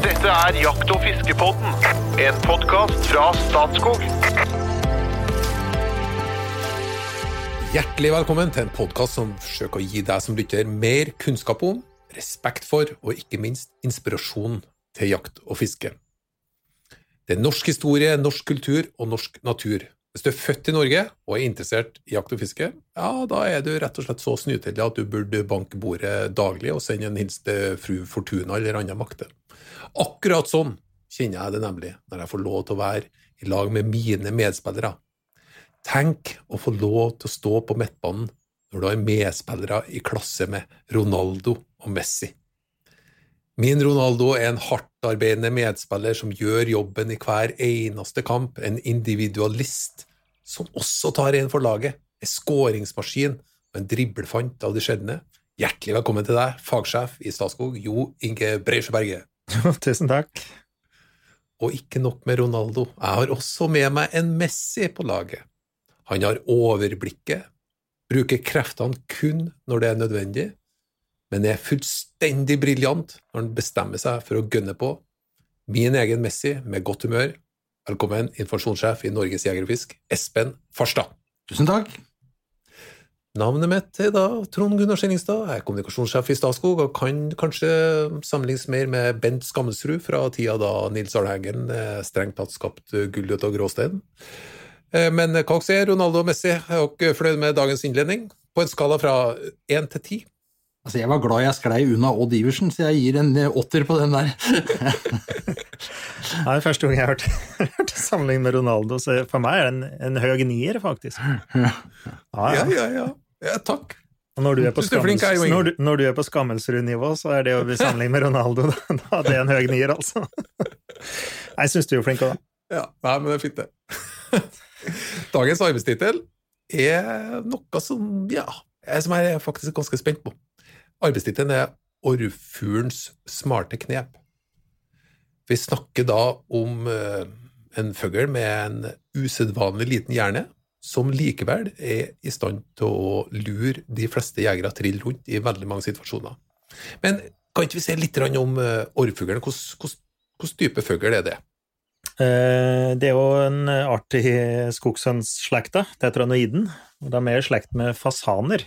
Dette er Jakt- og fiskepodden, en podkast fra Statskog. Hjertelig velkommen til en podkast som forsøker å gi deg som lytter mer kunnskap om, respekt for og ikke minst inspirasjon til jakt og fiske. Det er norsk historie, norsk kultur og norsk natur. Hvis du er født i Norge og er interessert i jakt og fiske, ja, da er du rett og slett så snytelig at du burde banke bordet daglig og sende en hilsen til fru Fortuna eller andre makter. Akkurat sånn kjenner jeg det nemlig når jeg får lov til å være i lag med mine medspillere. Tenk å få lov til å stå på midtbanen når du har medspillere i klasse med Ronaldo og Messi. Min Ronaldo er en hardtarbeidende medspiller som gjør jobben i hver eneste kamp, en individualist som også tar en for laget, en skåringsmaskin og en driblefant av de sjeldne. Hjertelig velkommen til deg, fagsjef i Statskog, Jo Inge Breisjøberget. Tusen takk. Og ikke nok med Ronaldo, jeg har også med meg en Messi på laget. Han har overblikket, bruker kreftene kun når det er nødvendig, men er fullstendig briljant når han bestemmer seg for å gønne på. Min egen Messi med godt humør. Velkommen, informasjonssjef i Norges Jeger og Fisk, Espen Farstad. Tusen takk. Navnet mitt er da Trond Gunnar Skillingstad. Jeg er kommunikasjonssjef i Statskog og kan kanskje sammenlignes mer med Bent Skammelsrud fra tida da Nils Arneggen strengt tatt skapte gull ut av gråstein. Men hva sier Ronaldo og Messi? Er dere fornøyd med dagens innledning? På en skala fra én til ti? Altså, jeg var glad jeg sklei unna Odd Iversen, så jeg gir en åtter på den der. det er første gang jeg har hørt, hørt sammenligning med Ronaldo, så for meg er det en, en høy nier, faktisk. Ja, ja, ja. ja. ja takk. Og når du er på, skammels, når du, når du er på Skammelsrud-nivå, så er det å bli sammenlignet med Ronaldo, da, da det er en høy nier, altså. Jeg syns du er flink òg, da. Ja, nei, men det er fint, det. Dagens arbeidstittel er noe som, ja, som jeg er faktisk ganske spent på. Arbeidstittelen er Orrfuglens smarte knep. Vi snakker da om en fugl med en usedvanlig liten hjerne, som likevel er i stand til å lure de fleste jegere trill rundt i veldig mange situasjoner. Men kan ikke vi se litt om orrfuglen? Hvilken type fugl er det? Det er jo en art i skogshønsslekta, tetranoiden. De er i slekt med fasaner.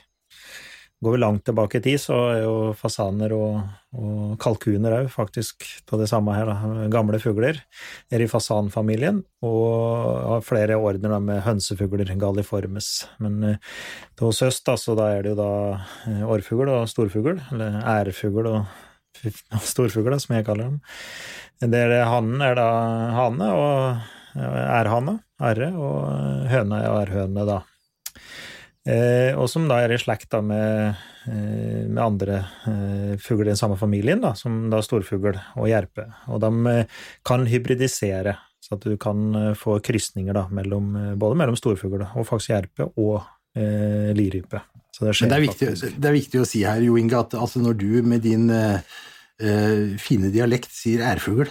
Går vi langt tilbake i tid, så er jo fasaner og, og kalkuner òg faktisk av det samme her. Da. Gamle fugler er i fasanfamilien, og har flere ordener med hønsefugler, galliformes. Men uh, hos oss, da, så da er det jo da orrfugl og storfugl, eller ærefugl og storfugl, som jeg kaller dem. Det er hannen er da hane, og ærhane, ærre, og høna er ærhøne, da. Eh, og som da er i slekt med, eh, med andre eh, fugler i den samme familien, da, som da storfugl og jerpe. Og de kan hybridisere, så at du kan få krysninger da, mellom, både mellom storfugl og faktisk jerpe og eh, lirype. Så det, det, er viktig, det, er viktig, å si her, Jo Inge, at altså når du med din fine dialekt sier ærfugl,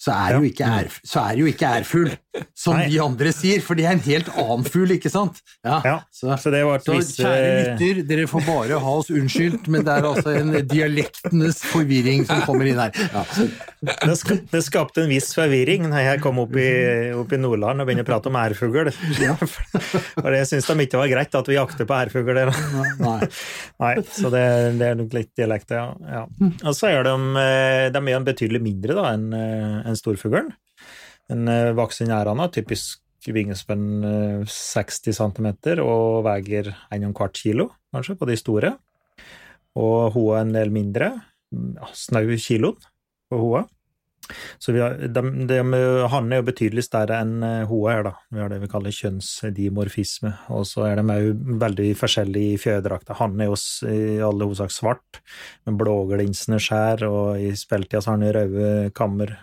så er, jo ikke er, så er jo ikke ærfugl, som Nei. de andre sier, for det er en helt annen fugl, ikke sant? Ja, ja så, så, det var så kjære lytter, dere får bare ha oss unnskyldt, men det er altså en dialektenes forvirring som kommer inn her. Ja. Det, det, skapte en viss forvirring når jeg kom opp i, opp i Nordland og begynte å prate om ærfugl. Ja. For det syns de ikke var greit at vi jakter på ærfugl. Nei. Nei. Så det, det, er nok litt dialekt, ja. ja. Og så er de, de er betydelig mindre da enn enn storfuglen. En voksen ærane, typisk vingespenn 60 cm og veier 1,25 kilo, kanskje, på de store. Og hun er en del mindre, snau kiloen på hoa. Så har, de, de, han er jo betydelig større enn hoa er, da. Vi har det vi kaller kjønnsdimorfisme. Og så er de òg veldig forskjellige i fjørdrakta. Han er jo i alle hovedsak svart, med blåglinsende skjær, og i speltida har han røde kammer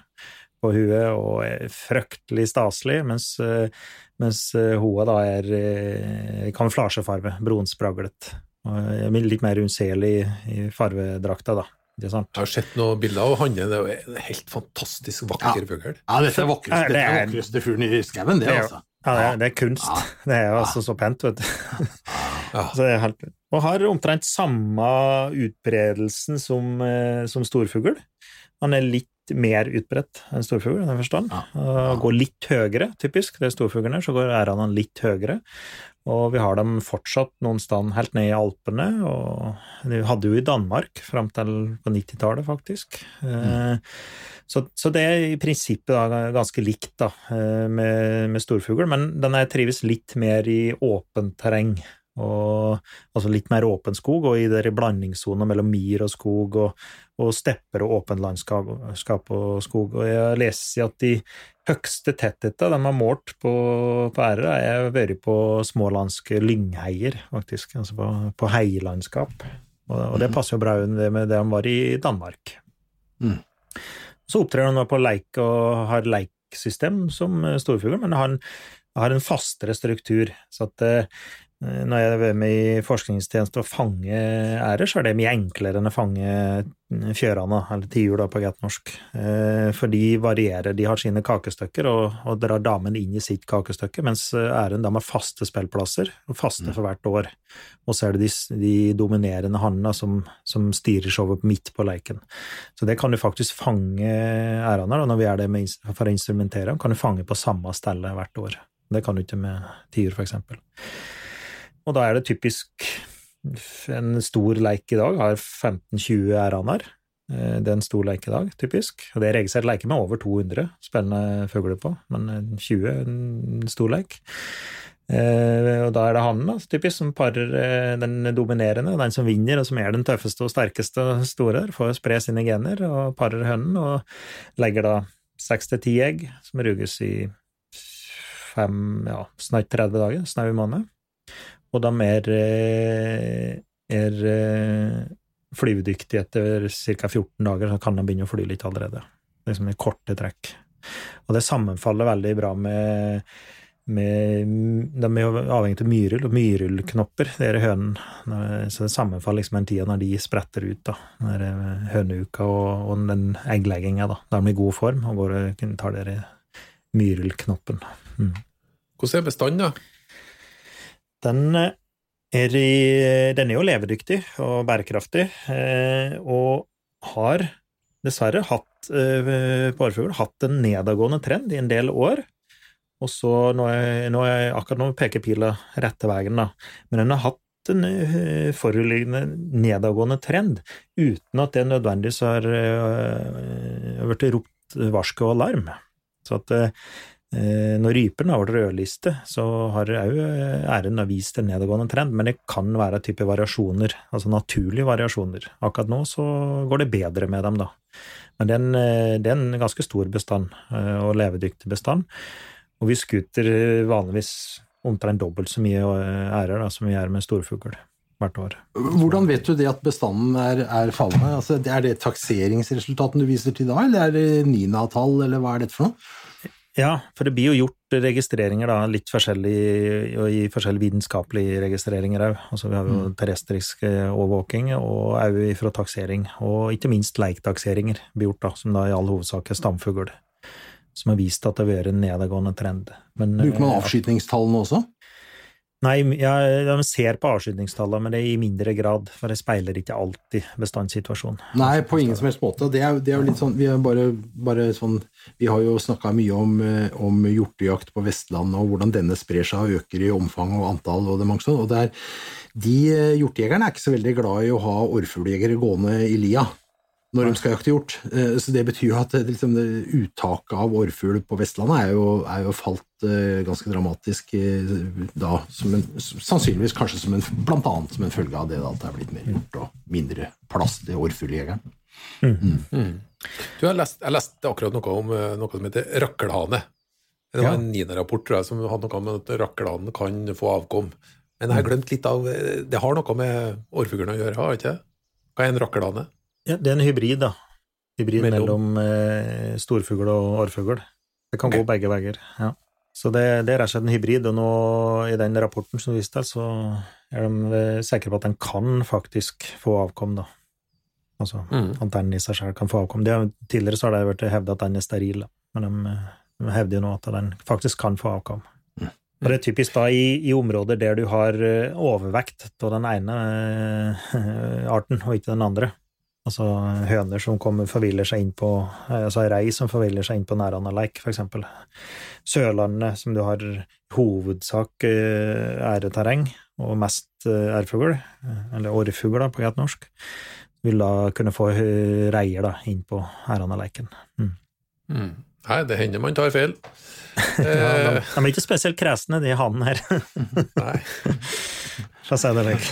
på huet og er fryktelig staselig, mens, mens hoa da er kamuflasjefarve, bronspraglet. Litt mer unnselig i farvedrakta, da. Jeg har sett noen bilder av Hanne, det er en helt fantastisk vakker ja. fugl. Ja, dette er vakreste, det er vakreste fuglen i skauen, det, altså. Ja, det er, det er kunst. Ja. Det er jo altså så pent, vet du. Så det er helt, og har omtrent samme utbredelsen som, som storfugl. Han er litt mer utbredt enn storfugl, i den forstand. Ja. Går litt høyere, typisk. Det er storfuglene, så går ærene litt høyere. Og vi har dem fortsatt noen steder helt ned i Alpene, og vi hadde jo i Danmark fram til på 90-tallet, faktisk. Mm. Så, så, det er i prinsippet da, ganske likt da, eh, med, med storfugl, men den trives litt mer i åpent terreng. Og, altså litt mer åpen skog, og i der blandingssoner mellom myr og skog, og, og stepper og åpen landskap og skog. Og jeg leser at de høgste tettheten de har målt på, på ærer, har vært på smålandske lyngheier, faktisk, altså på, på heilandskap. Og, og, det mm. passer jo bra med det han var i Danmark. Mm. Så opptrer han på leik og har leiksystem som storfugl, men har en, har en fastere struktur. Så at Eh, når jeg er med i forskningstjeneste og fange ærer, så er det mye enklere enn å fange fjørene, eller tiur på godt norsk. Eh, for de varierer, de har sine kakestykker og, og drar damen inn i sitt kakestykke, mens æren da med faste spillplasser, og faste for hvert år. Og så er det de, de dominerende hannene som, som, styrer showet midt på leiken. Så det kan du faktisk fange ærene, og når vi er det med, for å instrumentere, kan du fange på samme stedet hvert år. Det kan du ikke med tiur, for eksempel. Og da er det typisk en stor leik i dag har 15-20 æraner. Eh, det er en stor leik i dag, typisk. Og det er registrert leker med over 200 spennende fugler på, men 20 er en stor leik. Eh, og da er det hannen, typisk, som parer eh, den dominerende, den som vinner, og som er den tøffeste og sterkeste og store, får spre sine gener, og parer hønnen, og legger da seks til ti egg, som ruges i fem, ja, snart 30 dager, snau måned og de er, eh, er eh, flyvedyktige etter ca. 14 dager, så kan de begynne å fly litt allerede. Liksom i korte trekk. Og det sammenfaller veldig bra med, med De er avhengig av myrull og myrullknopper, det er hønene. Så det sammenfaller liksom den tida når de spretter ut, da. Den eh, høneuka og, og den egglegginga, da. Da er de i god form og går og tar dere myrullknoppen. Mm. Hvordan er bestanden, da? Den eh, er, i, den er jo levedyktig og bærekraftig, eh, og har dessverre hatt eh, pårefugl hatt en nedadgående trend i en del år. Og så nå er, nå er akkurat nå peker pila rette veien, da. Men den har hatt en foruliggende nedadgående trend, uten at det nødvendigvis har blitt ropt varsko og alarm. Så at når ryperen har vært rødliste, så har òg eh, æren vist en nedadgående trend, men det kan være type variasjoner, altså naturlige variasjoner. Akkurat nå så går det bedre med dem, da. Men det er en, eh, det er en ganske stor bestand, og levedyktig bestand. Og vi skuter vanligvis omtrent dobbelt så mye ærer da, som vi gjør med storfugl hvert år. Hvordan vet du det at bestanden er, er fallende? Altså, er det takseringsresultatene du viser til da, eller er det NINA-tall, eller hva er dette for noe? Ja, for det blir jo gjort registreringer da, litt forskjellig, og i forskjellige vitenskapelige registreringer òg. Altså, vi har jo mm. terrestrisk eh, overvåking, og òg fra taksering. Og ikke minst leiktakseringer blir gjort, da, som da i all hovedsak er stamfugl. Som har vist at det har vært en nedadgående trend. Men, Bruker man eh, avskytningstallene også? Nei, de ser på avskytningstallene, men det er i mindre grad, for det speiler ikke alltid bestandssituasjonen. Nei, på ingen som helst måte. Det er, det er jo litt sånn Vi, bare, bare sånn, vi har jo snakka mye om, eh, om hjortejakt på Vestlandet, og hvordan denne sprer seg og øker i omfang og antall. og det mange sånn, og det er, De eh, hjortejegerne er ikke så veldig glad i å ha orrfugljegere gående i lia når de skal jakte hjort. Eh, så det betyr jo at liksom, uttaket av orrfugl på Vestlandet er jo, er jo falt uh, ganske dramatisk uh, da, en, sannsynligvis kanskje som en, blant annet som en følge av det da, at det er blitt mer hjort og mindre plass til orrfugljegeren. Mm. Mm. Mm. Du har lest, jeg leste akkurat noe om noe som heter rakkelhane. Det var ja. en NINA-rapport som hadde noe med at rakkelhanen kan få avkom. Men jeg har glemt litt av Det har noe med årfuglene å gjøre, har ikke det? Hva er en rakkelhane? Ja, det er en hybrid, da. Hybrid mellom, mellom eh, storfugl og orrfugl. Det kan okay. gå begge veier. Ja. Så det, det, er rett og slett en hybrid, og nå i den rapporten som viste til, så er de eh, sikre på at den kan faktisk få avkom, da. Altså mm. at den i seg selv kan få avkom. De, tidligere så har det vært hevda at den er steril, da. men de, de, hevder jo nå at den faktisk kan få avkom. Mm. Og det er typisk da i, i, områder der du har eh, overvekt av den ene arten og ikke den andre. Altså høner som kommer, forviller seg inn på Altså rei som forviller seg inn på nærandaleik, for eksempel. Sørlandet, som du har hovedsak æreterreng, og mest ærfugl, eller orrfugl på greit norsk, vil da kunne få reier da, inn på ærandaleiken. Mm. Mm. Nei, det hender man tar feil. ja, de, de, er ikke spesielt kresne, de hanene her. Nei. For å si det vekk.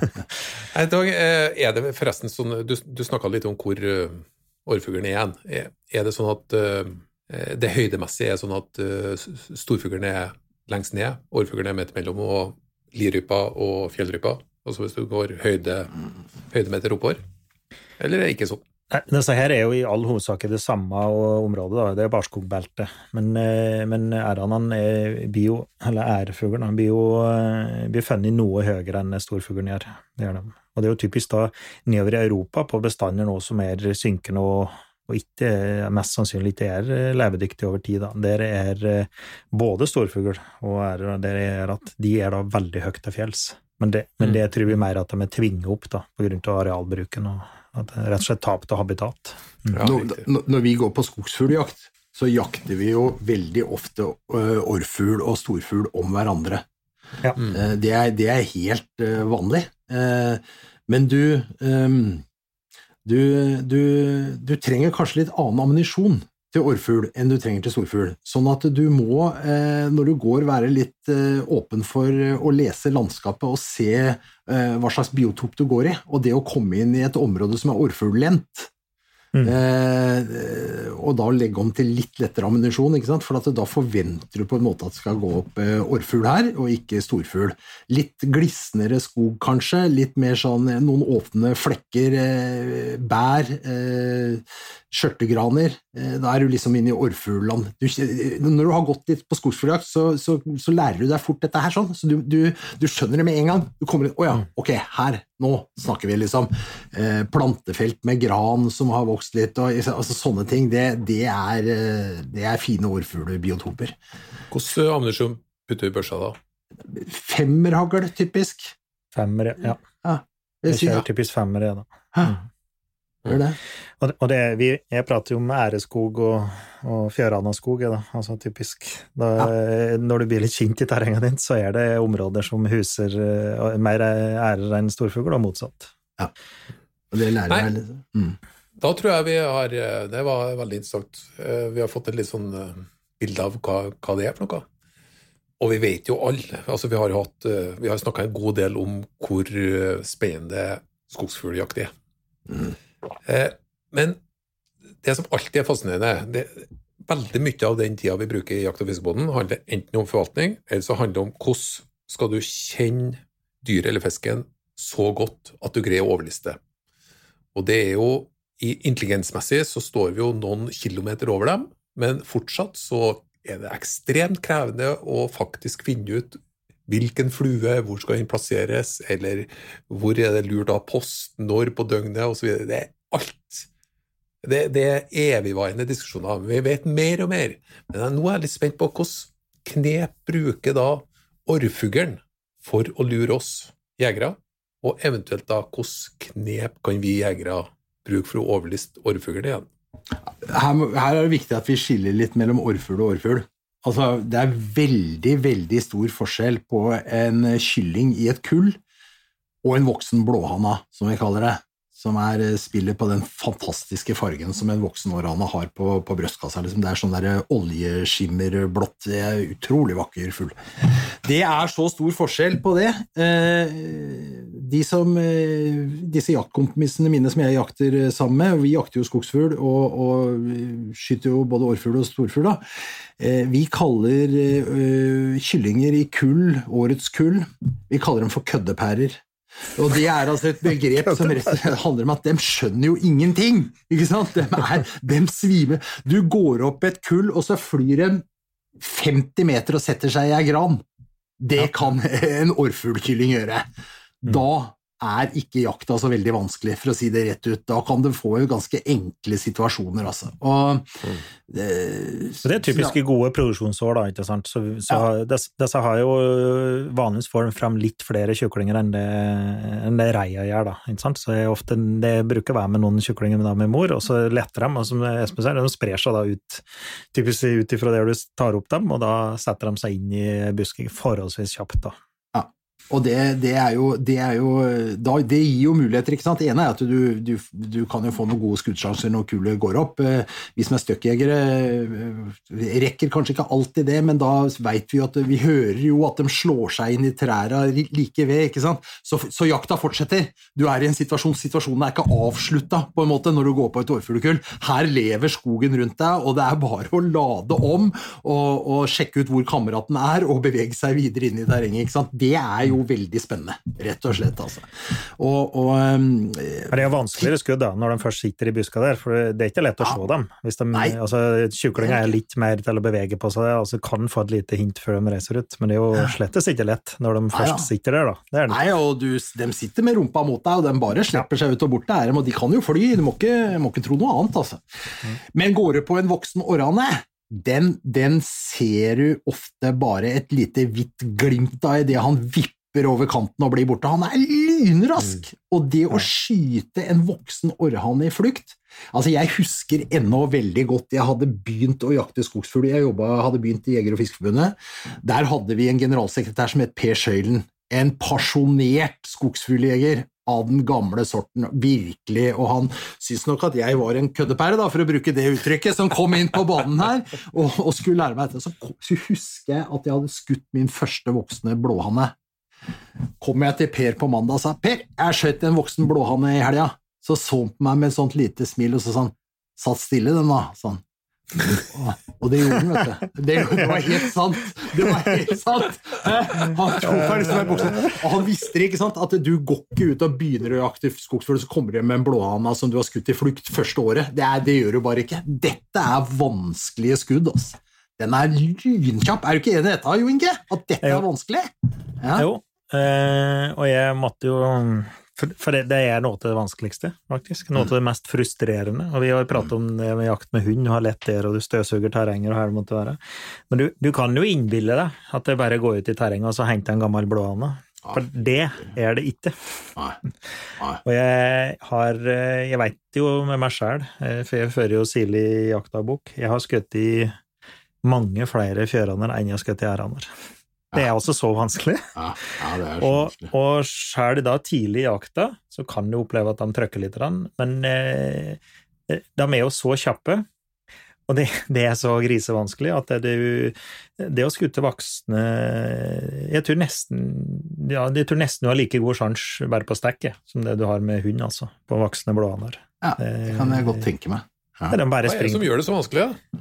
Nei, Dag, er det forresten sånn Du, du snakka litt om hvor uh, orrfuglen er igjen. Er, er, det sånn at uh, det høydemessige er sånn at uh, storfuglen er lengst ned, orrfuglen er midt mellom, og lirypa og fjellrypa? Altså hvis du går høyde, høydemeter oppover? Eller er det ikke sånn? Disse her er jo i all hovedsak det samme området, da. det er barskogbeltet. Men, men ærene blir jo, eller ærfuglen blir jo blir funnet noe høyere enn storfuglen gjør. Det gjør de. Og det er jo typisk da nedover i Europa på bestander nå som er synkende og, og ikke, mest sannsynlig ikke er levedyktige over tid. Da. Der er både storfugl og ærer, der er at de er da veldig høyt til fjells. Men det, men det tror vi mer at de er tvinget opp da, på grunn av arealbruken. og at det er rett og slett tap av habitat. Mm. Ja, når, når, vi går på skogsfugljakt, så jakter vi jo veldig ofte orrfugl og storfugl om hverandre. Ja. Mm. Det, er, det, er, helt vanlig. Men du, du, du, du trenger kanskje litt annen ammunisjon til orrfugl enn du trenger til storfugl. Sånn at du må, når du går, være litt åpen for å lese landskapet og se hva slags biotop du går i. Og det å komme inn i et område som er orrfugllendt, Mm. Eh, og da legge om til litt lettere ammunisjon, for da forventer du på en måte at det skal gå opp eh, orrfugl her, og ikke storfugl. Litt glisnere skog, kanskje. Litt mer sånn noen åpne flekker, eh, bær, eh, skjørtegraner. Eh, da er du liksom inne i orrfuglland. Når du har gått litt på skogsfugljakt, så, så, så, lærer du deg fort dette her sånn. Så du, du, du skjønner det med en gang. Du kommer inn Å ja, ok, her nå snakker vi liksom eh, plantefelt med gran som har vokst litt, og altså, sånne ting. Det, det, er, det er, fine orrfuglbiotoper. Hvordan ammunisjon putter du i børsa da? Femmerhagl, typisk. Femmer, ja. ja jeg kjører typisk femmer, jeg, da. Mm. Gjør det. Og, og det, vi, jeg prater jo om æreskog og, og fjøranaskog, da. altså typisk. Da, ja. Når du blir litt kjent i terrenget ditt, så er det områder som huser uh, mer ærer enn storfugl, og motsatt. Ja. Og det lærer jeg liksom. Mm. Da tror jeg vi har eh, Det var veldig interessant. Eh, vi har fått et litt sånn bilde av hva, hva det er for noe. Og vi vet jo alle altså Vi har, hatt, vi har snakka en god del om hvor spennende skogsfugljakt er. Mm. Eh, men det som alltid er fascinerende det, Veldig mye av den tida vi bruker i jakt- og fiskebåten, handler enten om forvaltning, eller så handler det om hvordan skal du kjenne dyret eller fisken så godt at du greier å overliste. Og det er jo Intelligensmessig så står vi jo noen kilometer over dem, men fortsatt så er det ekstremt krevende å faktisk finne ut hvilken flue, hvor skal den plasseres, eller hvor er det lurt å ha post, når på døgnet, osv. Det er alt. Det, det er evigvarende diskusjoner. Vi vet mer og mer. Men nå er jeg litt spent på hvordan knep bruker da orrfuglen for å lure oss jegere, og eventuelt da hvordan knep kan vi jegere bruke for å overliste orrfuglen igjen? Her, her, er det viktig at vi skiller litt mellom orrfugl og orrfugl. Altså, det er veldig, veldig stor forskjell på en kylling i et kull og en voksen blåhanna, som vi kaller det. Som er eh, spillet på den fantastiske fargen som en voksen århanna har på, på brystkassa. Liksom. Det er sånn der oljeskimmerblått. Det er utrolig vakker fugl. Det er så stor forskjell på det. Eh, de som, eh, disse jaktkompisene mine som jeg jakter sammen med, vi jakter jo skogsfugl og, og skyter jo både årfugl og storfugl. Vi kaller kyllinger i kull, årets kull, vi kaller dem for køddepærer. Og det er altså et begrep som handler om at de skjønner jo ingenting! ikke sant? De, er, de svimer. Du går opp et kull, og så flyr de 50 meter og setter seg i ei gran. Det kan en orrfuglkylling gjøre. Mm. Da er ikke jakta så veldig vanskelig, for å si det rett ut. Da kan du få ganske enkle situasjoner, altså. Og, mm. det, det, er typiske gode produksjonsår, da, ikke sant. Så, så ja. disse, har jo vanligvis får fram litt flere kjøklinger enn det, enn det reia gjør, da. Ikke sant? Så jeg ofte, det bruker å være med noen kjøklinger med, med mor, og så letter de, og som Espen sier, de sprer seg da ut, typisk ut ifra der du tar opp dem, og da setter de seg inn i busking forholdsvis kjapt, da. Og det, det, er jo, det, er jo da, det, gir jo muligheter. ikke sant? Det ene er at du, du, du kan jo få noen gode skuddsjanser når kulet går opp. Eh, vi som er støkkjegere, eh, rekker kanskje ikke alltid det, men da vet vi at vi hører jo at de slår seg inn i trærne like ved. ikke sant? Så, så, jakta fortsetter. Du er i en situasjon, Situasjonen er ikke avslutta på en måte når du går på et årfuglekull. Her lever skogen rundt deg, og det er bare å lade om og, og sjekke ut hvor kameraten er, og bevege seg videre inn i terrenget. ikke sant? Det er jo veldig spennende, rett og slett. Altså. Og, og, um, det er jo vanskeligere skudd da, når de først sitter i buska der, for det er ikke lett å se dem. Hvis de, altså, Tjuklinga er litt mer til å bevege på seg, altså kan få et lite hint før de reiser ut, men det er jo slettes ikke lett når de først sitter der. da. Det det. Nei, og du, de sitter med rumpa mot deg, og de bare slipper seg ut og bort der, og de kan jo fly, du må ikke, må ikke tro noe annet, altså. Mm. Men går du på en voksen orrane den, den, ser du ofte bare et lite hvitt glimt av idet han vipper over kanten og blir borte. Han er lynrask! Mm. Og det å skyte en voksen orrhanne i flukt Altså, Jeg husker ennå veldig godt Jeg hadde begynt å jakte skogsfugl. Jeg jobbet, hadde begynt i Jeger- og Fiskerforbundet. Der hadde vi en generalsekretær som het Per Schøylen. En pasjonert skogsfugljeger av den gamle sorten, virkelig, og han syntes nok at jeg var en køddepære, da, for å bruke det uttrykket, som kom inn på banen her og, og skulle lære meg dette. Så, så husker jeg at jeg hadde skutt min første voksne blåhanne kom jeg til Per på mandag og sa Per, jeg skjøt en voksen blåhane i helga. Så så han på meg med et sånt lite smil og så sa han satt stille den da, sånn. Og det gjorde han, vet du. Det, det, var helt sant! Det var helt sant! Han tok Og han visste ikke sant, at du går ikke ut og begynner å jakte skogsfugl, så kommer du med en blåhane som du har skutt i flukt første året. Det, er, det gjør du bare ikke. Dette er vanskelige skudd. Altså. Den er lynkjapp. Er du ikke enig i dette, Jo Inge? At dette er vanskelig? Ja. Jo, Uh, og jeg måtte jo For, for det, det, er noe av det vanskeligste, faktisk. Noe av det mest frustrerende. Og vi har pratet om det med jakt med hund, har lett der, og du støvsuger terrenger og her det måtte være. Men du, du kan jo innbille deg at det bare går ut i terrenget og så henter en gammel blåhane. For det er det ikke. Og jeg har Jeg veit jo med meg sjæl, eh, for jeg fører jo sirlig jaktdagbok, jeg har skutt i mange flere fjøraner enn jeg har skutt i æraner. Det er også så vanskelig. Ja, ja det er så vanskelig. Og sjøl da tidlig i jakta så kan du oppleve at de trykker litt, men eh, de er jo så kjappe, og det, det er så grisevanskelig at det, det, å skutte voksne Jeg tror nesten ja, jeg tror nesten du har like god sjanse bare på stekket som det du har med hund, altså, på voksne blåhaner. Ja, det kan jeg godt tenke meg. Ja. Hva er det som gjør det så vanskelig, da?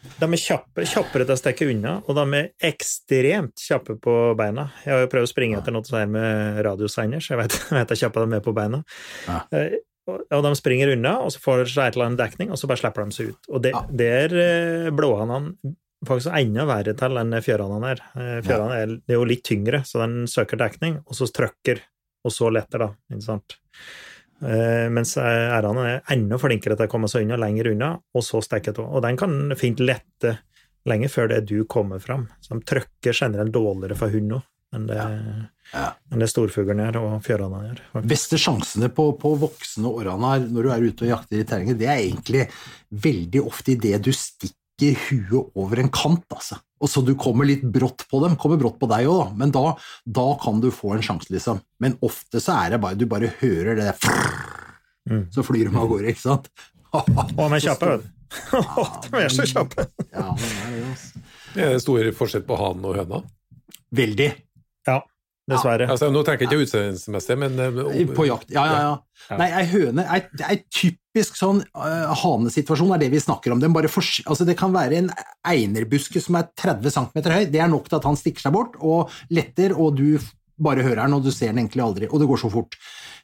De er kjappe, kjappere til å stikke unna, og de er ekstremt kjappe på beina. Jeg har jo prøvd å springe etter noe sånt med radiosender, så jeg vet, vet jeg kjappe de er på beina. Ja. Eh, og de springer unna, og så får de seg et eller annet dekning, og så bare slipper de seg ut. Og det, ja. der er eh, blåhanene faktisk enda verre til enn fjørhanene er. Eh, fjørhanene er, er jo litt tyngre, så den søker dekning, og så trykker, og så letter, da. Ikke sant? Uh, mens ærene er enda flinkere til å komme seg unna, lenger unna, og så stikke av. Og den kan fint lette lenge før det du kommer fram. Så de trykker generelt dårligere for hund òg enn det, ja. Ja. det storfuglen gjør, og fjørene gjør. Beste sjansene på, på voksne årene når du er ute og jakter i terrenget, det er egentlig veldig ofte i det du stikker huet over en kant, altså. Og så du kommer litt brått på dem. Kommer brått på deg òg, da. Men da, da, kan du få en sjanse, liksom. Men ofte så er det bare Du bare hører det mm. Så flyr de av gårde, ikke sant? Og de er kjappe, vet du. de er så kjappe. ja, det er det, altså. Det er stor forskjell på hanen og høna? Veldig. Ja. Dessverre. Ja. Altså, nå tenker jeg ikke utseendemessig, men uh, På jakt, ja, ja, ja. Nei, ei høne er, er typisk sånn uh, hanesituasjon, er det vi snakker om. For, altså, det kan være en einerbuske som er 30 cm høy, det er nok til at han stikker seg bort og letter, og du bare hører den, og du ser den egentlig aldri, og det går så fort.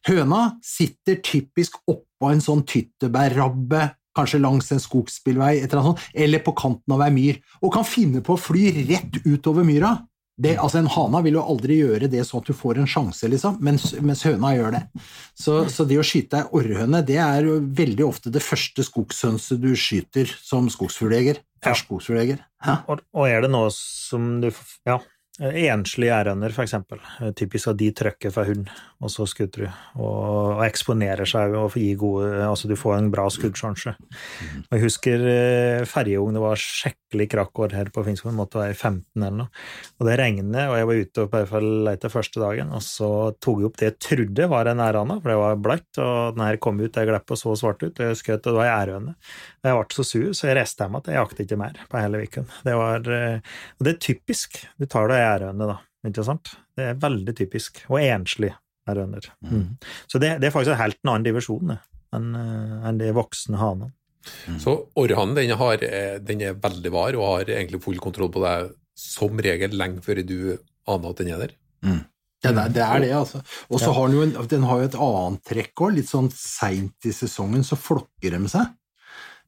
Høna sitter typisk oppå en sånn tyttebærrabbe kanskje langs en skogsbilvei, eller, eller på kanten av ei myr, og kan finne på å fly rett utover myra Det, altså En hana vil jo aldri gjøre det sånn at du får en sjanse, liksom, mens, mens høna gjør det. Så, så det å skyte ei orrhøne, det er jo veldig ofte det første skogshønset du skyter som skogsfugljeger. Ja. Og, og er det noe som du Ja, enslige ærender, for eksempel. Typisk at de trykker fra hund, og så skutter du. Og, og eksponerer seg og gir gode Altså, du får en bra skuddsjanse. Og jeg husker eh, forrige det var skikkelig krakkår her på Finnsvoll, måtte være 15 eller noe. Og det regnet, og jeg var ute og bare lette første dagen, og så tok jeg opp det jeg trodde var en ærane, for det var bløtt, og den her kom ut, jeg glapp og så svart ut, og jeg skjøt, og det var ei ærøne. Jeg ble så sur, så jeg reiste hjem at jeg jaktet ikke mer på hele viken. Det var eh, Og det er typisk. Du tar deg ærøne, da, ikke sant? Det er veldig typisk. Og enslig ærøner. Mm. Så det, det, er faktisk en helt en annen divisjon enn en de voksne hanene. Mm. Så orrhannen den, den er veldig var og har egentlig full kontroll på deg som regel lenge før du aner at den er der? Mm. Ja, det, er det, altså. Og så ja. har den jo, en, den har jo et annet trekk òg. Litt sånn seint i sesongen så flokker de seg.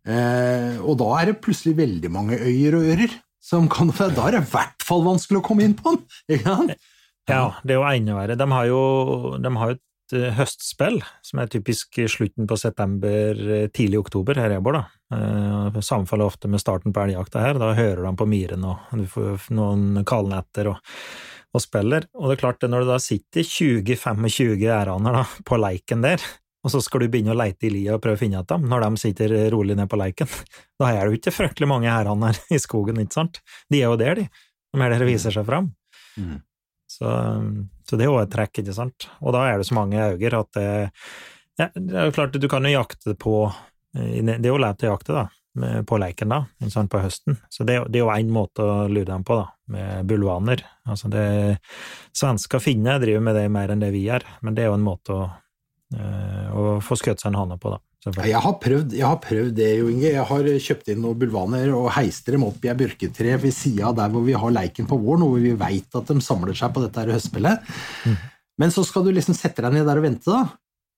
Eh, og da er det plutselig veldig mange øyer og ører. Som kan, da er det i hvert fall vanskelig å komme inn på den! Ikke sant? Ja, det er jo enda verre. De har jo, de har et uh, høstspill som er typisk slutten på september, uh, tidlig oktober her jeg bor. da. Uh, sammenfaller ofte med starten på elgjakta her. Da hører de på myrene, og du får noen kalnetter og, og spiller. Og det er klart, når det da sitter 20-25 æraner på leiken der, og så skal du begynne å leite i lia og prøve å finne igjen dem når de sitter rolig ned på leiken. Da er det jo ikke fryktelig mange æraner i skogen, ikke sant? De er jo der, de. De er der og viser seg fram. Mm. Så, så, det er jo et trekk, ikke sant. Og da er det så mange øyne at det, ja, det er jo klart, du kan jo jakte på Det er jo lett å jakte, da, på leiken da, ikke sant, på høsten. Så det, det er jo én måte å lure dem på, da, med bulvaner. Altså det Svensker og finner driver med det mer enn det vi gjør, men det er jo en måte å Eh, og få skutt seg en hane på, da. Jeg har, prøvd, jeg har prøvd det, Jo Inge. Jeg har kjøpt inn noen bulvaner og heist dem opp i ei bjørketre ved sida der hvor vi har leiken på våren, og hvor vi veit at de samler seg på dette høstspillet. Mm. Men så skal du liksom sette deg ned der og vente, da.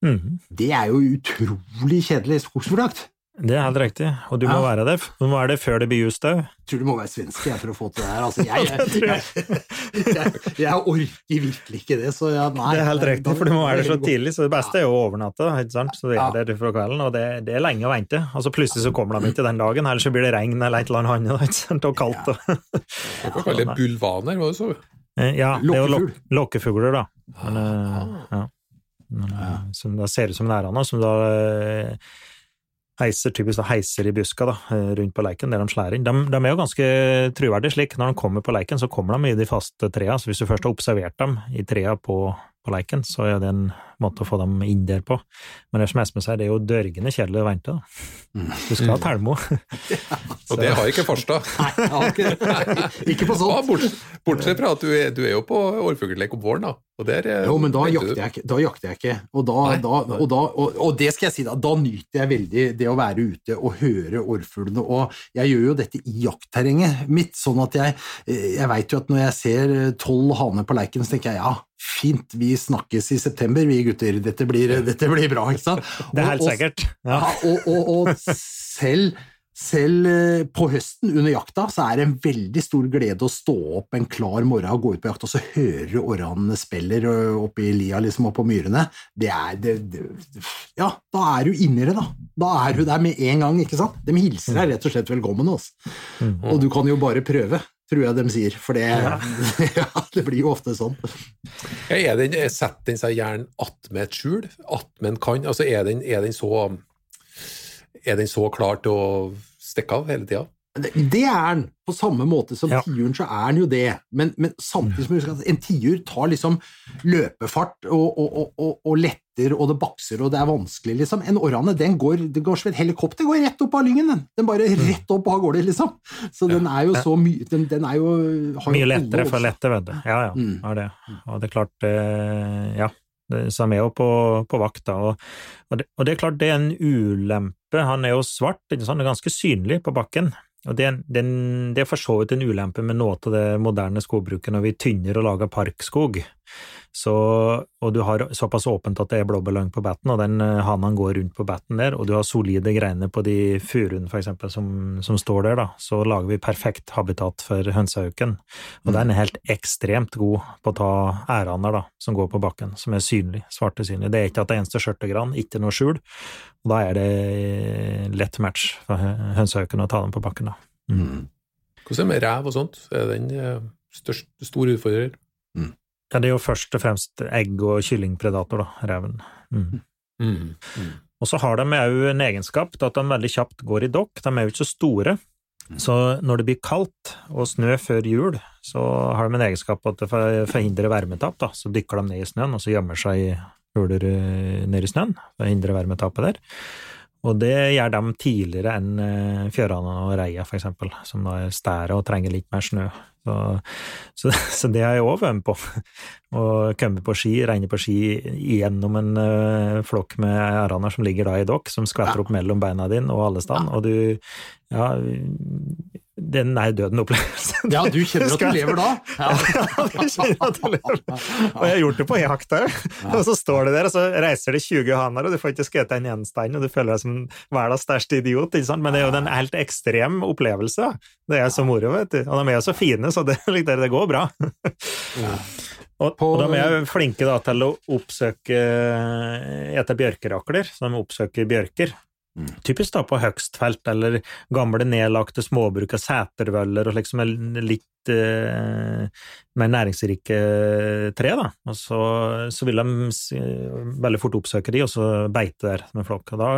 Mm. Det er jo utrolig kjedelig skogsfugljakt. Det er helt riktig, og du må være det. Du må være det før det blir just Jeg Tror du må være svensk for å få til det her. Altså, jeg, jeg, jeg, jeg, orker virkelig ikke det, så jeg, nei. Det er helt riktig, for du må være der så tidlig, så det beste er jo å overnatte, ikke sant? så du er der fra kvelden, og det, det, er lenge å vente. Og så plutselig så kommer de ikke den dagen, ellers så blir det regn eller et eller annet annet, ikke sant? og kaldt. Og... Du kan kalle det bulvaner, hva så eh, Ja, det er jo lokkefugler, da. Men, ja. ja. Men, eh, som da ser ut som lærerne, som da heiser, typisk heiser i buska da, eh, rundt på leiken, der de slår inn. De, de, er jo ganske troverdige slik. Når de kommer på leiken, så kommer de i de faste trærne. Så hvis du først har observert dem i trærne på, på leiken, så er det en måte å få dem inn der på. Men det som Espen sier, det er jo dørgende kjedelig å vente. da. Du skal ha Telmo. Og det har ikke Farstad. Nei, ikke, ikke på sånt. Ja, bortsett fra at du er, du er jo på årfuglelek om våren, da. Og der, eh, jo, men da jakter, jeg, ikke, da jakter jeg ikke. Og, da, da, og, da, og, og, det skal jeg si, da, da nyter jeg veldig det å være ute og høre årfuglene. Og jeg gjør jo dette i jaktterrenget mitt, sånn at jeg, jeg veit jo at når jeg ser tolv haner på leiken, så tenker jeg ja, fint, vi snakkes i september, vi gutter. Dette blir, dette blir bra, ikke sant? Det er helt sikkert. Ja. og, og selv selv eh, på høsten under jakta så er det en veldig stor glede å stå opp en klar morgen og gå ut på jakt, og så høre orrene spiller oppe i lia liksom, og på myrene. Det er det, det, Ja, da er du inni det, da. Da er du der med en gang, ikke sant? De hilser deg rett og slett velkommen. Altså. Mm. Og du kan jo bare prøve tror jeg de sier, for det, ja. ja, det blir jo ofte sånn. Ja, er den, setter den seg gjerne attmed et skjul? Attmed en kan? Altså, er den, er den så er den så klar til å stikke av hele tida? Det, det er den. På samme måte som ja. tiuren, så er den jo det. Men, men samtidig som en tiur tar liksom løpefart og, og, og, og, letter, og det bakser, og det er vanskelig, liksom. En orrane, den går, det går som et helikopter, går rett opp av lyngen, den. Den bare mm. rett opp av gårde, liksom. Så den er jo så mye den, den, er jo Mye lettere for lette, vet du. Ja, ja. Mm. Er det. Og det er klart, eh, ja som er jo på, på vakt. Da. Og, og, det, og, det, er klart det er en ulempe. Han er jo svart, ikke sant? ganske synlig på bakken. Og det, det, det er for så vidt en ulempe med noe av det moderne skogbruket når vi tynner og lager parkskog. Så, og du har såpass åpent at det er blåbærlang på batten, og den eh, hanen går rundt på batten der, og du har solide greiner på de furuene for eksempel som, som, står der, da, så lager vi perfekt habitat for hønsehauken. Og mm. den er helt ekstremt god på å ta æraner da, som går på bakken, som er synlig, svarte synlig. Det er ikke at det eneste skjørtegran, ikke noe skjul, og da er det lett match for hønsehauken å ta dem på bakken, da. Mm. Hvordan er det med rev og sånt? Er den størst, stor utfordrer? Mm. Ja, det er jo først og fremst egg- og kyllingpredator, da, reven. Mm. Mm. Mm. Og så har de òg en egenskap at de veldig kjapt går i dokk. De er jo ikke så store. Mm. Så når det blir kaldt og snø før jul, så har de en egenskap at det forhindrer varmetap. Da. Så dykker de ned i snøen, og så gjemmer seg i huler eh, ned i snøen for å hindre varmetapet der. Og det gjør de tidligere enn fjørane fjørene og reia, for eksempel, som da er stære og trenger litt mer snø. Så, så, så det har jeg òg vært med på. Å komme på ski, regne på ski gjennom en uh, flokk med æraner som ligger da i dokk, som skvetter opp mellom beina dine og alle stand, og du Ja, det er en nær døden-opplevelse. Ja, du kjenner at du lever da? Ja, ja du kjenner at du lever. Og jeg har gjort det på jakt òg. Og så står du der, og så reiser det 20 haner, og du får ikke skutt en gjenstand, og du føler deg som verdens største idiot. ikke sant? Men det er jo en helt ekstrem opplevelse. Det er så moro, vet du. Og de er jo så fine, så det, det går bra. Og, og de er flinke da, til å oppsøke etter bjørkerakler, så de oppsøker bjørker. Mm. Typisk da på høgstfelt eller gamle nedlagte småbruk av setervøller og liksom litt eh, mer næringsrike tre, da. Og så, så, vil de veldig fort oppsøke de, og så beite der med flokk. Og da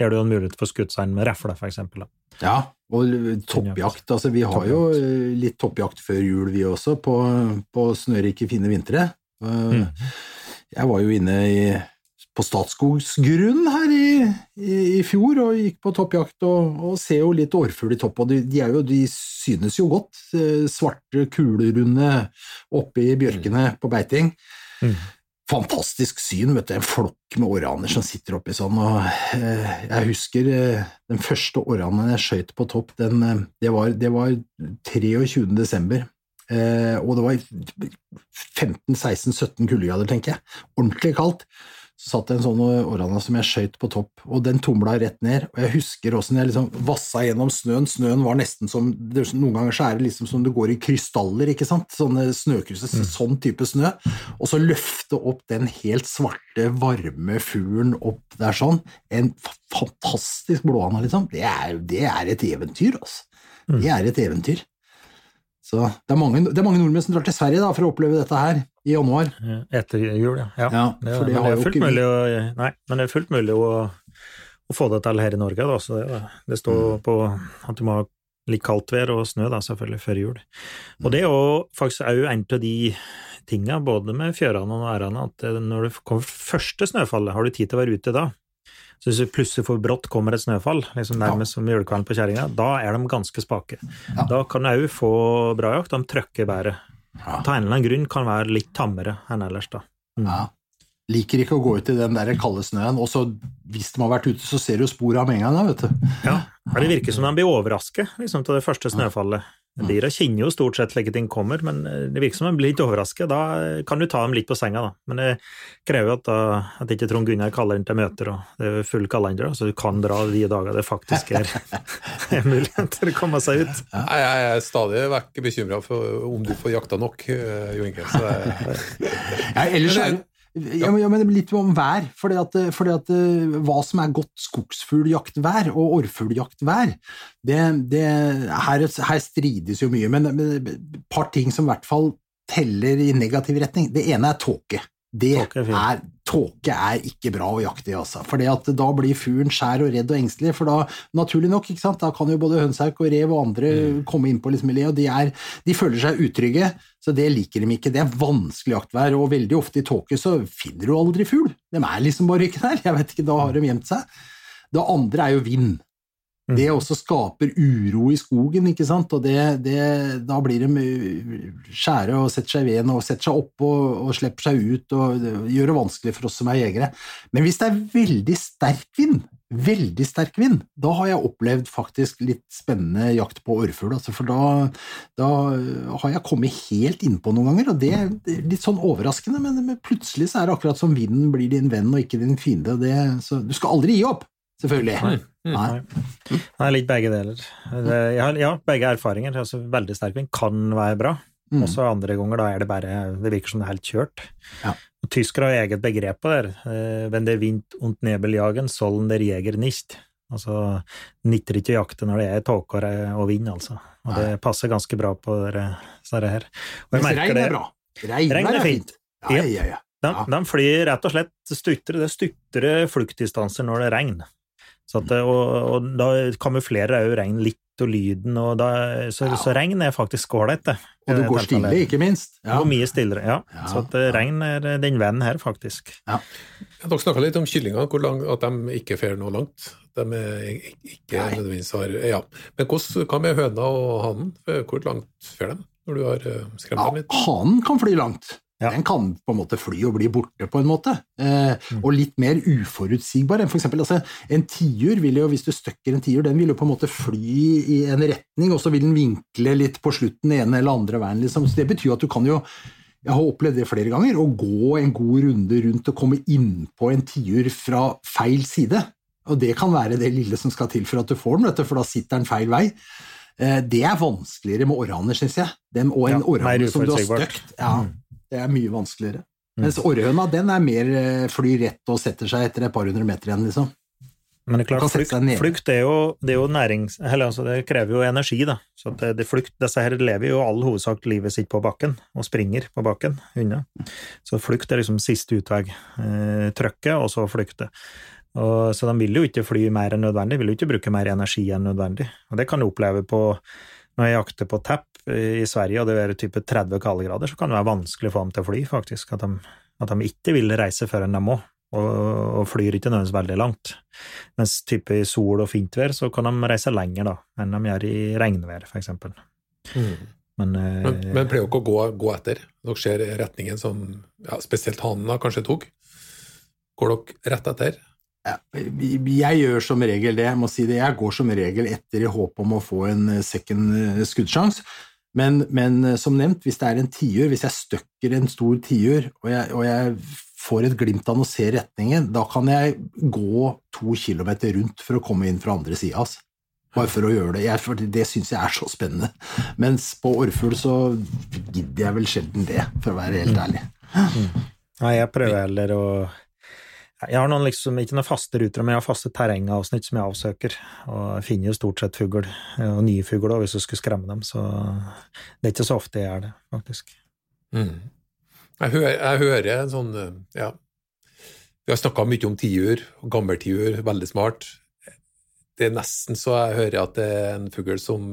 er det jo en mulighet for å skutte seg inn med refle, eksempel. Ja, og toppjakt. Altså, vi har jo litt toppjakt før jul, vi også, på, på snørike, fine vintre. Mm. Jeg var jo inne i på Statskogs grunn her i, i, i, fjor og gikk på toppjakt og, og ser jo litt årfugl i topp, og de, de, jo, de, synes jo godt. Eh, svarte, kulerunde oppe i bjørkene mm. på beiting. Mm. Fantastisk syn, vet du, en flokk med oraner som sitter oppi sånn, og eh, jeg husker eh, den første oranen jeg skøyt på topp, den, eh, det, var, det var 23. desember. Og det var 15-16-17 kuldegrader, tenker jeg. Ordentlig kaldt så satt det en sånn orana som jeg skøyt på topp, og den tumla rett ned. Og jeg husker åssen jeg liksom vassa gjennom snøen. Snøen var nesten som Noen ganger så er det liksom som det går i krystaller, ikke sant? Sånne snøkrysser, mm. sånn type snø. Og så løfte opp den helt svarte, varme fuglen opp der sånn. En fantastisk blåhana, liksom. Det er, det er et eventyr, altså. Mm. Det er et eventyr. Så det er, mange, det er mange nordmenn som drar til Sverige da, for å oppleve dette her i januar. Etter jul, ja. ja. ja det, det, men, det er fullt mulig å, nei, men det er fullt mulig å, å få det til her i Norge. Da. Så det, står mm. på at du må ha litt kaldt vær og snø da, selvfølgelig før jul. Og det er jo faktisk òg en av de tinga, både med fjørene og ærene, at når det kommer første snøfallet, har du tid til å være ute da. Så hvis det plutselig for brått kommer et snøfall, liksom nærmest ja. som julekvelden på kjerringa, da er de ganske spake. Ja. Da kan du òg få bra jakt. De trøkker bedre. Ja. Av en eller annen grunn kan være litt tammere enn ellers, da. Mm. Ja. Liker ikke å gå ut i den der kalde snøen, og så hvis de har vært ute, så ser du spor av med en gang, vet du. Ja, det virker som de blir overrasket liksom, til det første snøfallet. Dyra kjenner jo stort sett slike ting kommer, men eh, det virker som de blir litt overrasket. Da kan du ta dem litt på senga, da. Men det krever at, da, at ikke Trond Gunnar kaller inn til møter, og det er full kalender, så du kan dra de dager det faktisk er, er mulighet til å komme seg ut. Ja, jeg er stadig vekk bekymra for om du får jakta nok, eh, Jo Inge. ellers er ja, ja, men litt om vær. Fordi at, fordi at, eh, hva som er godt skogsfugljaktvær og orrfugljaktvær det, det, her, her, strides jo mye, men et par ting som i hvert fall teller i negativ retning. Det ene er tåke. Det er, Tåke er ikke bra å jakte i, altså. For da blir fuglen skjær og redd og engstelig. For da, naturlig nok, ikke sant? da kan jo både hønsehauk og rev og andre mm. komme inn på liksom, og de, er, de, føler seg utrygge. Så det liker de ikke. Det er vanskelig jaktvær, og veldig ofte i tåke så finner du aldri fugl. De er liksom bare ikke der. Jeg vet ikke, Da har de gjemt seg. Det andre er jo vind. Mm. Det også skaper uro i skogen, ikke sant, og det, det, da blir de skjære og setter seg i veden og setter seg opp og, og, slipper seg ut og gjør det vanskelig for oss som er jegere. Men hvis det er veldig sterk vind, veldig sterk vind, da har jeg opplevd faktisk litt spennende jakt på orrfugl. Altså, for da, da, har jeg kommet helt innpå noen ganger, og det er litt sånn overraskende, men, men, plutselig så er det akkurat som vinden blir din venn og ikke din fiende. Det, så du skal aldri gi opp, selvfølgelig. Nei. Nei. Nei. litt begge deler. Har, ja, begge erfaringer. Altså, veldig sterk vind kan være bra. Mm. Og så andre ganger da er det bare Det virker som det er helt kjørt. Ja. Tyskere har eget begrep på det. Eh, wenn der Wind und Nebeljagen, sollen der Jeger nicht. Altså, nytter ikke å jakte når det er tåke og vind, altså. Og det passer ganske bra på dette her. Og Mens regn er bra. Regn, er fint. Ja, ja, ja. De, de, flyr rett og slett stuttere, det stuttere fluktdistanser når det regner. At, og, og, da kamuflerer òg regn litt og lyden, og da, så, ja. så, regn er faktisk ålreit, det. Og du går stille, ikke minst. Ja. Og mye stillere, ja. ja. Så at, regn er den vennen her, faktisk. Ja. Dere snakka litt om kyllinger, at de ikke fer noe langt. De er ikke Nei. nødvendigvis har Ja. Men hvordan, hva med høna og hanen? Hvor langt fer de når du har eh, skremt dem litt? Hanen kan fly langt. Ja. Den kan på en måte fly og bli borte, på en måte. Eh, mm. Og litt mer uforutsigbar enn eksempel altså, en tiur vil jo, hvis du støkker en tiur, den vil jo på en måte fly i en retning, og så vil den vinkle litt på slutten den ene eller andre veien. Liksom. Så det betyr at du kan jo jeg har opplevd det flere ganger, å gå en god runde rundt og komme innpå en tiur fra feil side. Og det kan være det lille som skal til for at du får den, for da sitter den feil vei. Eh, det er vanskeligere med orraner, syns jeg. Den, og en ja, orrane som du har støkt. Ja, mm. Det er mye vanskeligere. Mm. Mens orrhøna den er mer eh, fly rett og setter seg etter et par hundre meter igjen, liksom. Men det er klart, flukt, flukt er jo, det er jo nærings... Eller altså, det krever jo energi, da. Så det, det flukt, disse her lever jo all hovedsak livet sitt på bakken, og springer på bakken unna. Så flukt er liksom siste utvei. Eh, trøkke, og så flykte. Og, så de vil jo ikke fly mer enn nødvendig, vil jo ikke bruke mer energi enn nødvendig. Og det kan du oppleve på når jeg jakter på tepp, i Sverige, og det er type 30 kaldegrader, så kan det være vanskelig å få dem til å fly, faktisk. At de, at de ikke vil reise før enn de må, og, og flyr ikke nødvendigvis veldig langt. Mens type i sol og fint vær, så kan de reise lenger da, enn de gjør i regnvær, for eksempel. Mm. Men, eh, men, men pleier dere å gå, gå, etter? Dere ser retningen som ja, spesielt hanen kanskje tok. Går dere rett etter? Jeg gjør som regel det, jeg må si det. Jeg går som regel etter i håp om å få en second eh, skuddsjanse. Men, men, eh, som nevnt, hvis det er en tiur, hvis jeg støkker en stor tiur, og, og, jeg får et glimt av å se retningen, da kan jeg gå to kilometer rundt for å komme inn fra andre sida. Altså. Bare for å gjøre det. Jeg, for det syns jeg er så spennende. Mens på orrfugl så gidder jeg vel sjelden det, for å være helt ærlig. Mm. Nei, jeg prøver heller å jeg har noen liksom, ikke noen faste ruter, men jeg har faste terrengavsnitt som jeg avsøker. Og jeg finner jo stort sett fugl, og nye fugler hvis du skulle skremme dem, så det er ikke så ofte jeg gjør det, faktisk. Mm. Jeg, hører, jeg, hører, en sånn Ja, vi har snakka mye om tiur, gammeltiur, veldig smart. Det er nesten så jeg hører at det er en fugl som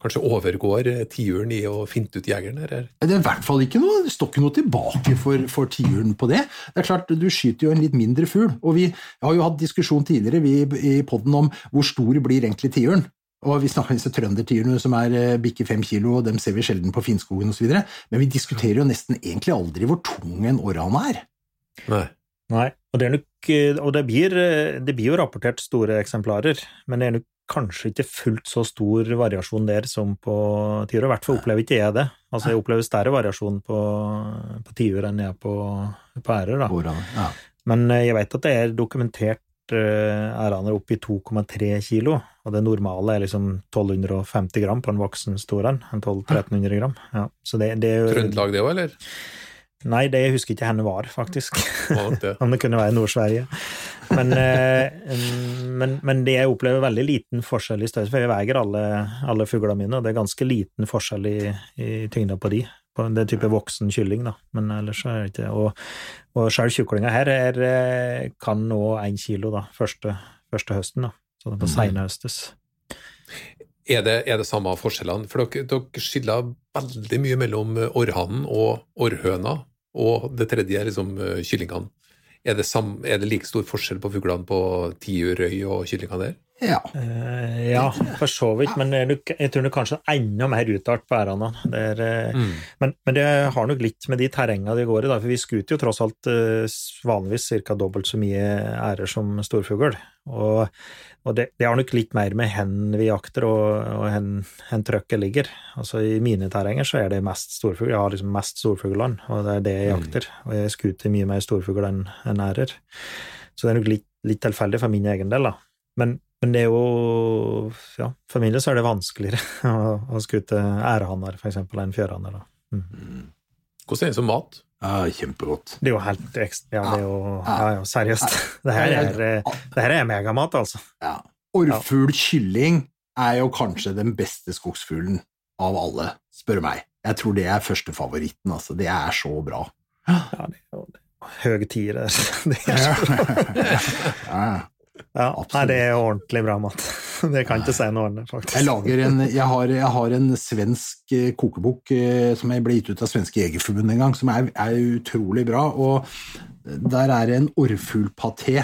kanskje overgår tiuren i å finte ut jegeren? Eller? Det er i hvert fall ikke noe, det står ikke noe tilbake for, for tiuren på det. Det er klart, Du skyter jo en litt mindre fugl. og Vi har jo hatt diskusjon tidligere vi, i poden om hvor stor blir egentlig tiuren. Og Vi snakker om disse trøndertiurene som er eh, bikke fem kilo, og dem ser vi sjelden på Finnskogen osv. Men vi diskuterer jo nesten egentlig aldri hvor tung en orrhane er. Nei. Nei. Og, det, nok, eh, og det, blir, eh, det, blir, jo rapportert store eksemplarer, men det er nok kanskje ikke fullt så stor variasjon der som på tiur. I hvert fall opplever ikke jeg det. Altså, jeg opplever større variasjon på, på tiur enn jeg på, på ærer. Da. Ja. Men eh, jeg vet at det er dokumentert æraner opp i 2,3 kilo, og det normale er liksom 1250 gram på en voksen stor en. 1200-1300 gram. Ja, så det, det er jo Trøndelag det òg, eller? Nei, det jeg husker ikke hvor var, faktisk. Om det kunne være Nord-Sverige. Men, eh, men, men, det jeg opplever veldig liten forskjell i størrelse, for jeg veier alle, alle fuglene mine, og det er ganske liten forskjell i, i tyngda på de. På det type voksen kylling, da. Men ellers er det ikke Og, og selv kjuklinga her er, eh, kan nå én kilo da, første, første høsten, da. Så det på mm. seinhøstes. Er det, er det samme forskjellene? For dere, dere skiller veldig mye mellom orrhannen og orrhøna og det tredje er liksom kyllingene. Er det, sam, er det like stor forskjell på fuglene på tiurøy og kyllingene der? Ja. Uh, ja, for så vidt, men jeg tror det kanskje er enda mer utart på ærene. Uh, mm. men, men, det har nok litt med de terrengene de går i, da, for vi skuter jo tross alt uh, vanligvis ca. dobbelt så mye ærer som storfugl. Og, og det, det, har nok litt mer med hen vi jakter og, og hen, hen trøkket ligger. Altså I mine terrenger så er det mest storfugl. Jeg har liksom mest storfuglene, og det er det jeg mm. jakter. Og jeg skuter mye mer storfugl enn en ærer. Så det er nok litt, litt tilfeldig for min egen del, da. Men men det er jo Ja, for min del så er det vanskeligere å, å skute ærehanner, for eksempel, enn fjørhanner. da. mm. Hvordan er det som mat? Ja, Kjempegodt. Det er jo helt ekstra Ja, det er jo ja, ja, seriøst. Det her er, det her er megamat, altså. Ja. Orrfugl kylling er jo kanskje den beste skogsfuglen av alle, spør meg. Jeg tror det er førstefavoritten, altså. Det er så bra. Ja, det er jo høy tier, ja. Nei, det er ordentlig bra mat. Det kan ikke si noe annet, faktisk. Jeg, en, jeg, har, jeg, har, en svensk eh, kokebok eh, som jeg ble gitt ut av Svenske Jegerforbund en gang, som er, er utrolig bra. og Der er det en orrfuglpaté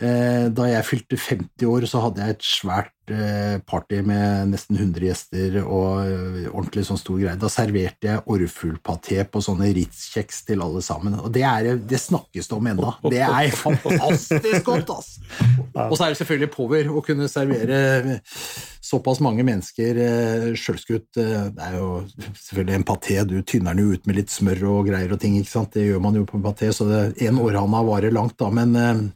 da jeg fylte 50 år, så hadde jeg et svært eh, party med nesten 100 gjester og eh, ordentlig sånn stor greie. Da serverte jeg orrfuglpaté på sånne Ritz-kjeks til alle sammen. Og det, er, det snakkes det om ennå. Det er fantastisk godt, ass! Og så er det selvfølgelig power å kunne servere såpass mange mennesker sjølskutt. Det er jo selvfølgelig en paté, du tynner den jo ut med litt smør og greier og ting, ikke sant. Det gjør man jo på en paté, så det, en århanna varer langt, da, men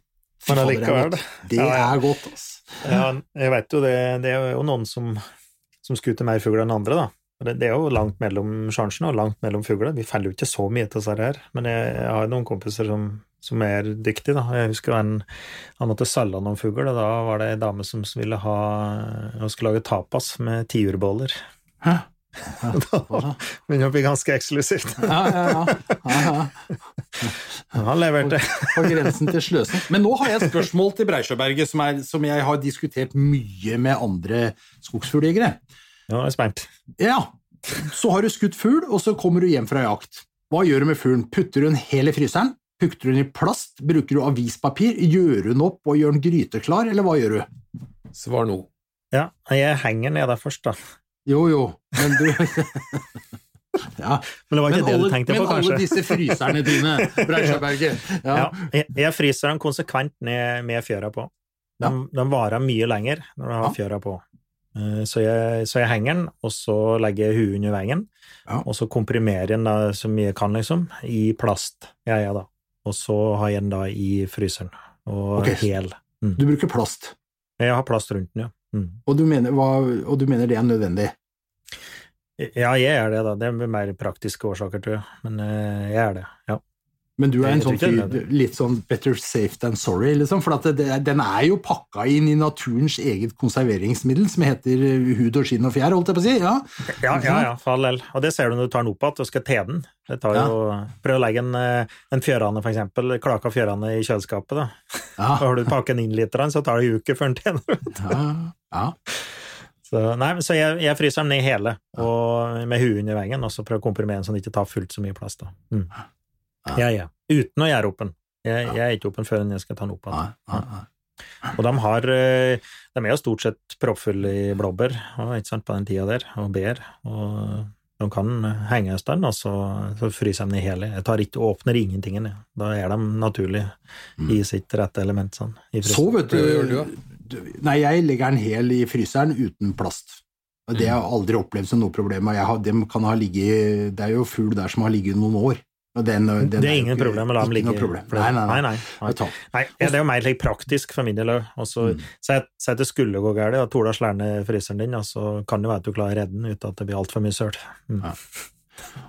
men allikevel. Det er godt, altså. Ja, jeg vet jo det. Det er jo noen som, som skuter mer fugl enn andre, da. Det, er jo langt mellom sjansene og langt mellom fugler. Vi feller jo ikke så mye til disse her, men jeg, jeg har noen kompiser som, som er dyktige. da. Jeg husker en, han måtte selge noen fugl, og da var det ei dame som ville ha Hun skulle lage tapas med tiurboller. Hæ? Da begynner det å bli ganske eksklusivt. ja, ja, ja. Han leverte. På grensen til sløsing. Men nå har jeg et spørsmål til Breisjøberget som, som jeg har diskutert mye med andre skogsfugljegere. Ja, jeg er spent. Ja. Så har du skutt fugl, og så kommer du hjem fra jakt. Hva gjør du med fuglen? Putter du den hel i fryseren? Putter du den i plast? Bruker du avispapir? Gjør du den opp og gjør den gryteklar, eller hva gjør du? Svar nå. Ja, jeg henger ned der først, da. Jo, jo, men du Ja. Men det var ikke men det du tenkte på, kanskje? Men alle disse fryserne dine, Breisjøberget. Ja. ja. jeg, jeg fryser dem konsekvent ned med fjøra på. De, ja. de varer mye lenger når du har fjøra på. Eh, så jeg, så jeg, henger den, og så legger jeg huet under veggen, ja. og så komprimerer jeg den så mye jeg kan, liksom, i plast. Ja, ja, da. Og så har jeg den da i fryseren, og okay. hel. Mm. Du bruker plast? Jeg har plast rundt den, ja. Mm. Og, du mener, hva, og, du mener, det er nødvendig? Ja, jeg er det, da. Det er mer praktiske årsaker, tror jeg. Men uh, jeg er det, ja. Men du er en sånn fyr litt sånn better safe than sorry, liksom? For det, den er jo pakka inn i naturens eget konserveringsmiddel, som heter hud og skinn og fjær, holdt jeg på å si? Ja, ja, ja, ja for all del. Og det ser du når du tar den opp igjen og skal te den. Det tar jo, Prøv å legge en, eh, en fjørane, for eksempel, klaka fjørane i kjøleskapet. da. Ja. Da har du pakket den inn litt, så tar det en uke før den tener. ja, ja. Så, nei, så jeg, jeg, fryser den ned hele, og med huet under veggen, og så prøver å komprimere den så den ikke tar fullt så mye plass. da. Mm. Ja, ja. Uten å gjøre åpen. Jeg, jeg, er ikke åpen før jeg skal ta den opp igjen. Ja. Og de har eh, De er jo stort sett proppfulle i blåbær ikke sant, på den tida der, og bær. Og de kan henge en stund, og så, så fryser de i hele. Jeg tar ikke åpner ingenting. Da er de naturlig mm. i sitt rette element. Sånn, så, vet du, Nei, jeg legger den hel i fryseren uten plast. Det har jeg aldri opplevd som noe problem. Har, de kan ha ligget, det er jo fugl der som har ligget noen år. Den, den det er ingen problem å la dem ligge nei nei nei, nei, nei. nei, Det er jo mer like, praktisk for min del òg. Mm. Si at det skulle gå galt, og Tola slår fryseren din, så kan det være at du klarer å redde den uten at det blir altfor mye søl. Mm. Ja.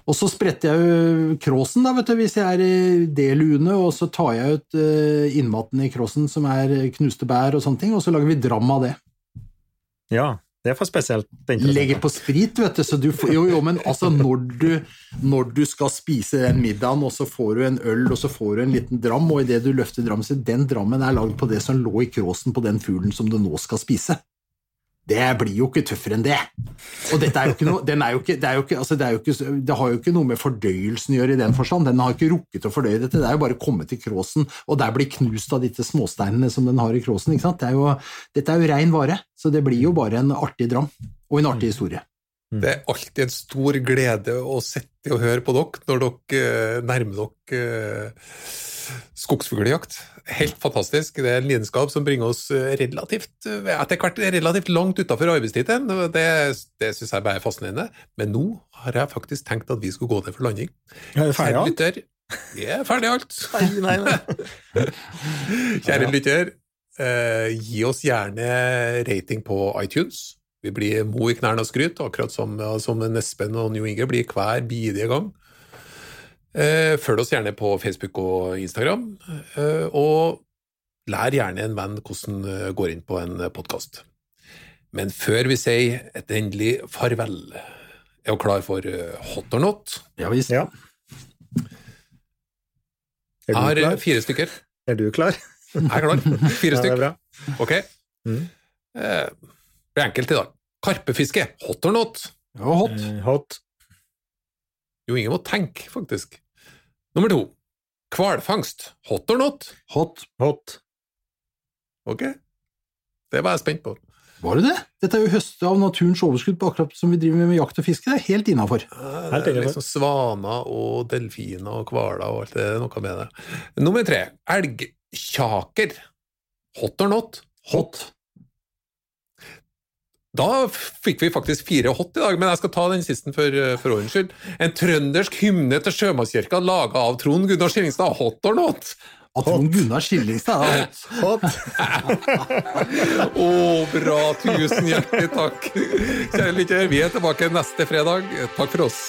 Og så spretter jeg jo kråsen, da, vet du, hvis jeg er i det lune, og så tar jeg ut uh, innmaten i kråsen, som er knuste bær og sånne ting, og så lager vi dram av det. Ja, det er for spesielt. Legger på sprit, vet du. Så du får, jo, jo, men altså når du, når du, skal spise den middagen, og så får du en øl, og så får du en liten dram, og idet du løfter drammen så Den drammen er lagd på det som lå i kråsen på den fuglen som du nå skal spise. Det blir jo ikke tøffere enn det. Og dette er jo ikke noe, er jo ikke, det, er jo ikke, altså det, er jo ikke, det har jo ikke noe med fordøyelsen å gjøre i den forstand. Den har ikke rukket å fordøye dette, det er jo bare kommet til kråsen, og der blir knust av disse småsteinene som den har i kråsen. ikke sant? Det er jo, dette er jo rein vare, så det blir jo bare en artig dram, og en artig historie. Det er alltid en stor glede å sitte og høre på dere når dere nærmer dere skogsfugljakt. Helt fantastisk. Det er en lidenskap som bringer oss relativt etter hvert relativt langt utafor arbeidstiden. Det, det syns jeg bare er fascinerende. Men nå har jeg faktisk tenkt at vi skulle gå ned for landing. Ferdig alt? Lytter, vi er ferdig alt. Nei, nei, nei. Kjære lytter, eh, gi oss gjerne rating på iTunes. Vi blir mo i knærne og skryt, akkurat som, som Espen og New Inge blir hver bidige gang. Eh, følg oss gjerne på Facebook og Instagram, eh, og lær gjerne en venn hvordan det går inn på en podkast. Men før vi sier et endelig farvel, er du klar for eh, hot or not? Ja visst. Ja. Er Jeg har klar? fire stykker. Er du klar? Jeg er klar. Fire Ja, det er stykker. bra. Ok. Mm. Eh, Det blir enkelt i dag. Karpefiske, hot or not? Ja, hot. Eh, Hot. Jo, ingen må tenke, faktisk. Nummer to. Hvalfangst, hot or not? Hot. Hot. Ok. Det var jeg spent på. Var det det? Dette er jo høste av naturens overskudd på akkurat som vi driver med med jakt og fiske. Det er helt innafor. Det er liksom svaner og delfiner og hvaler og alt det er noe med det. Nummer tre. Elgkjaker, hot or not? Hot. Da fikk vi faktisk fire hot i dag, men jeg skal ta den siste for, for årens skyld. En trøndersk hymne til sjømannskirka laga av Trond Gunnar Skillingstad, hot or not? Av Trond Gunnar Skillingstad. er hot. Å, Å, bra! Tusen hjertelig takk. Kjære lytter, vi er tilbake neste fredag. Takk for oss.